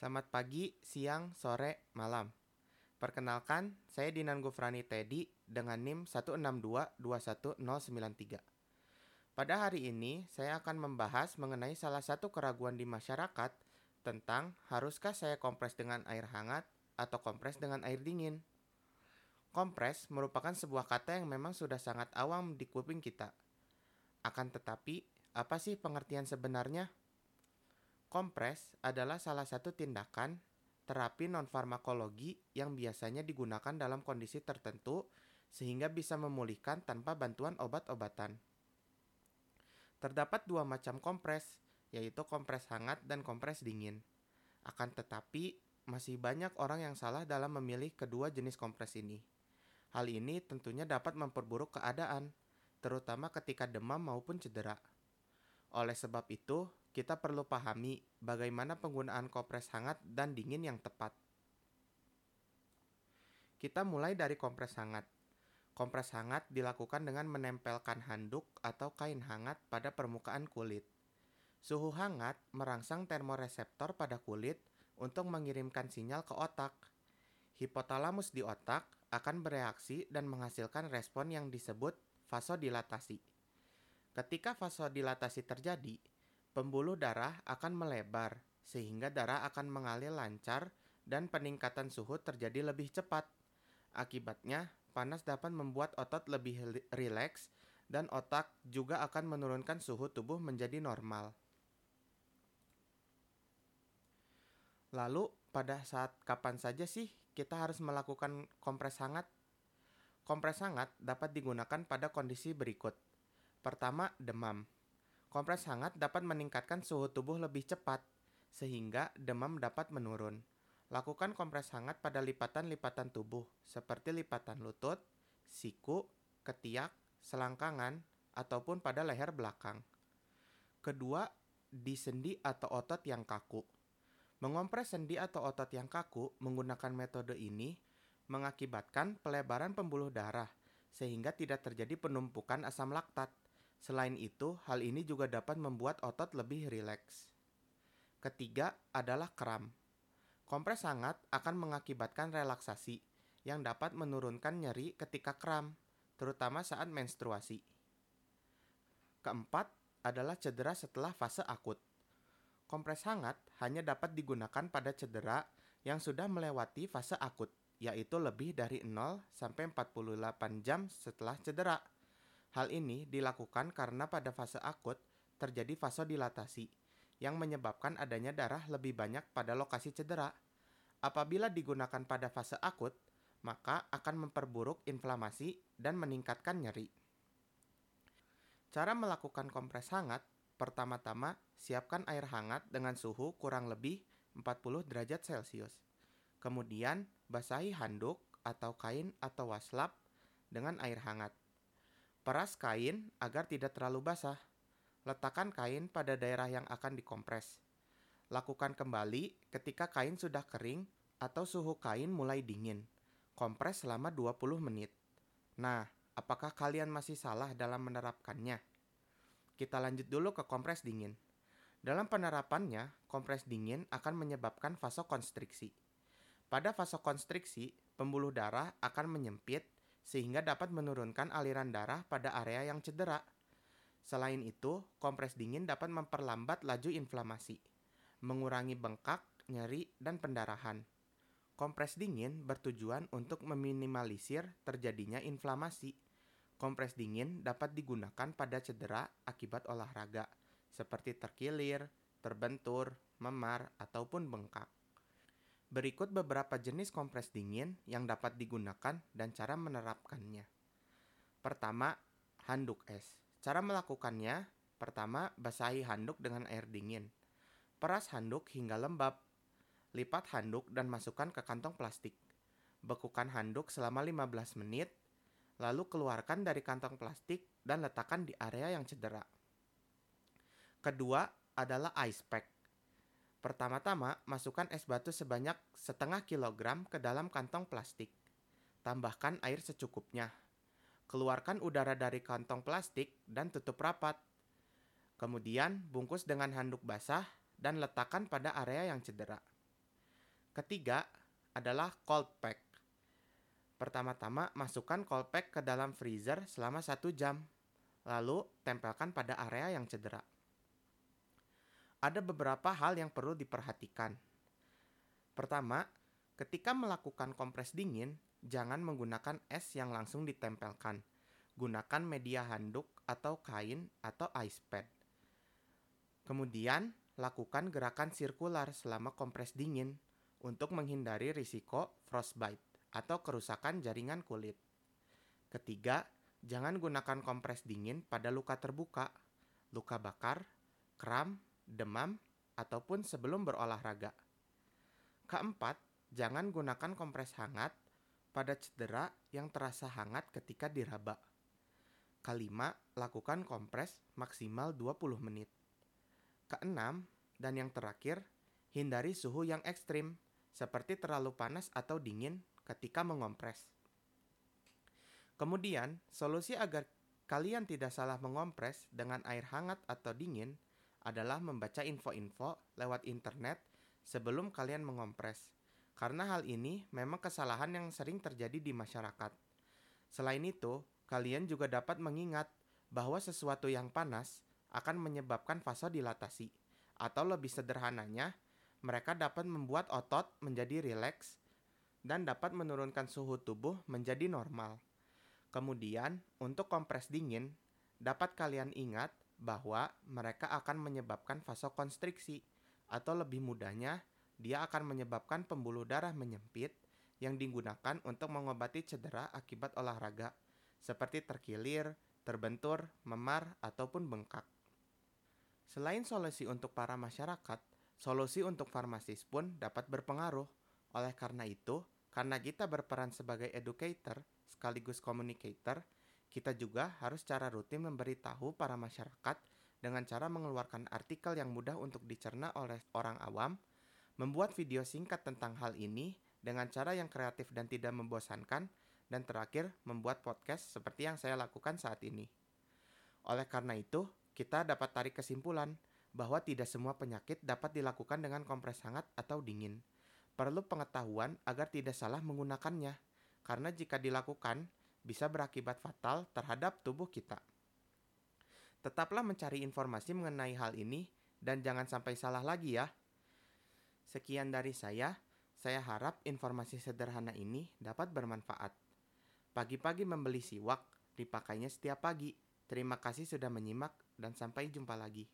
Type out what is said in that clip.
Selamat pagi, siang, sore, malam. Perkenalkan, saya Dinan Gufrani Teddy dengan NIM 162-21093. Pada hari ini, saya akan membahas mengenai salah satu keraguan di masyarakat tentang haruskah saya kompres dengan air hangat atau kompres dengan air dingin. Kompres merupakan sebuah kata yang memang sudah sangat awam di kuping kita. Akan tetapi, apa sih pengertian sebenarnya? Kompres adalah salah satu tindakan terapi non-farmakologi yang biasanya digunakan dalam kondisi tertentu sehingga bisa memulihkan tanpa bantuan obat-obatan. Terdapat dua macam kompres, yaitu kompres hangat dan kompres dingin. Akan tetapi, masih banyak orang yang salah dalam memilih kedua jenis kompres ini. Hal ini tentunya dapat memperburuk keadaan, terutama ketika demam maupun cedera. Oleh sebab itu, kita perlu pahami bagaimana penggunaan kompres hangat dan dingin yang tepat. Kita mulai dari kompres hangat. Kompres hangat dilakukan dengan menempelkan handuk atau kain hangat pada permukaan kulit. Suhu hangat merangsang termoreseptor pada kulit untuk mengirimkan sinyal ke otak. Hipotalamus di otak akan bereaksi dan menghasilkan respon yang disebut vasodilatasi. Ketika vasodilatasi terjadi, pembuluh darah akan melebar sehingga darah akan mengalir lancar dan peningkatan suhu terjadi lebih cepat. Akibatnya, panas dapat membuat otot lebih rileks dan otak juga akan menurunkan suhu tubuh menjadi normal. Lalu, pada saat kapan saja sih kita harus melakukan kompres hangat? Kompres hangat dapat digunakan pada kondisi berikut Pertama, demam. Kompres hangat dapat meningkatkan suhu tubuh lebih cepat, sehingga demam dapat menurun. Lakukan kompres hangat pada lipatan-lipatan tubuh, seperti lipatan lutut, siku, ketiak, selangkangan, ataupun pada leher belakang. Kedua, di sendi atau otot yang kaku. Mengompres sendi atau otot yang kaku menggunakan metode ini mengakibatkan pelebaran pembuluh darah, sehingga tidak terjadi penumpukan asam laktat Selain itu, hal ini juga dapat membuat otot lebih rileks. Ketiga adalah kram. Kompres hangat akan mengakibatkan relaksasi yang dapat menurunkan nyeri ketika kram, terutama saat menstruasi. Keempat adalah cedera setelah fase akut. Kompres hangat hanya dapat digunakan pada cedera yang sudah melewati fase akut, yaitu lebih dari 0 sampai 48 jam setelah cedera Hal ini dilakukan karena pada fase akut terjadi vasodilatasi yang menyebabkan adanya darah lebih banyak pada lokasi cedera. Apabila digunakan pada fase akut, maka akan memperburuk inflamasi dan meningkatkan nyeri. Cara melakukan kompres hangat, pertama-tama siapkan air hangat dengan suhu kurang lebih 40 derajat Celcius. Kemudian, basahi handuk atau kain atau waslap dengan air hangat. Peras kain agar tidak terlalu basah. Letakkan kain pada daerah yang akan dikompres. Lakukan kembali ketika kain sudah kering atau suhu kain mulai dingin. Kompres selama 20 menit. Nah, apakah kalian masih salah dalam menerapkannya? Kita lanjut dulu ke kompres dingin. Dalam penerapannya, kompres dingin akan menyebabkan vasokonstriksi. Pada vasokonstriksi, pembuluh darah akan menyempit sehingga dapat menurunkan aliran darah pada area yang cedera. Selain itu, kompres dingin dapat memperlambat laju inflamasi, mengurangi bengkak, nyeri, dan pendarahan. Kompres dingin bertujuan untuk meminimalisir terjadinya inflamasi. Kompres dingin dapat digunakan pada cedera akibat olahraga, seperti terkilir, terbentur, memar, ataupun bengkak. Berikut beberapa jenis kompres dingin yang dapat digunakan dan cara menerapkannya. Pertama, handuk es. Cara melakukannya, pertama, basahi handuk dengan air dingin. Peras handuk hingga lembab. Lipat handuk dan masukkan ke kantong plastik. Bekukan handuk selama 15 menit, lalu keluarkan dari kantong plastik dan letakkan di area yang cedera. Kedua adalah ice pack. Pertama-tama, masukkan es batu sebanyak setengah kilogram ke dalam kantong plastik. Tambahkan air secukupnya. Keluarkan udara dari kantong plastik dan tutup rapat. Kemudian, bungkus dengan handuk basah dan letakkan pada area yang cedera. Ketiga adalah cold pack. Pertama-tama masukkan cold pack ke dalam freezer selama satu jam. Lalu tempelkan pada area yang cedera. Ada beberapa hal yang perlu diperhatikan. Pertama, ketika melakukan kompres dingin, jangan menggunakan es yang langsung ditempelkan. Gunakan media handuk atau kain atau ice pad. Kemudian, lakukan gerakan sirkular selama kompres dingin untuk menghindari risiko frostbite atau kerusakan jaringan kulit. Ketiga, jangan gunakan kompres dingin pada luka terbuka, luka bakar, kram, demam, ataupun sebelum berolahraga. Keempat, jangan gunakan kompres hangat pada cedera yang terasa hangat ketika diraba. Kelima, lakukan kompres maksimal 20 menit. Keenam, dan yang terakhir, hindari suhu yang ekstrim, seperti terlalu panas atau dingin ketika mengompres. Kemudian, solusi agar kalian tidak salah mengompres dengan air hangat atau dingin adalah membaca info-info lewat internet sebelum kalian mengompres. Karena hal ini memang kesalahan yang sering terjadi di masyarakat. Selain itu, kalian juga dapat mengingat bahwa sesuatu yang panas akan menyebabkan vasodilatasi, atau lebih sederhananya, mereka dapat membuat otot menjadi rileks dan dapat menurunkan suhu tubuh menjadi normal. Kemudian, untuk kompres dingin, dapat kalian ingat bahwa mereka akan menyebabkan vasokonstriksi atau lebih mudahnya dia akan menyebabkan pembuluh darah menyempit yang digunakan untuk mengobati cedera akibat olahraga seperti terkilir, terbentur, memar, ataupun bengkak. Selain solusi untuk para masyarakat, solusi untuk farmasis pun dapat berpengaruh. Oleh karena itu, karena kita berperan sebagai educator sekaligus communicator, kita juga harus secara rutin memberitahu para masyarakat dengan cara mengeluarkan artikel yang mudah untuk dicerna oleh orang awam, membuat video singkat tentang hal ini dengan cara yang kreatif dan tidak membosankan, dan terakhir membuat podcast seperti yang saya lakukan saat ini. Oleh karena itu, kita dapat tarik kesimpulan bahwa tidak semua penyakit dapat dilakukan dengan kompres hangat atau dingin. Perlu pengetahuan agar tidak salah menggunakannya, karena jika dilakukan, bisa berakibat fatal terhadap tubuh kita. Tetaplah mencari informasi mengenai hal ini dan jangan sampai salah lagi ya. Sekian dari saya. Saya harap informasi sederhana ini dapat bermanfaat. Pagi-pagi membeli siwak, dipakainya setiap pagi. Terima kasih sudah menyimak dan sampai jumpa lagi.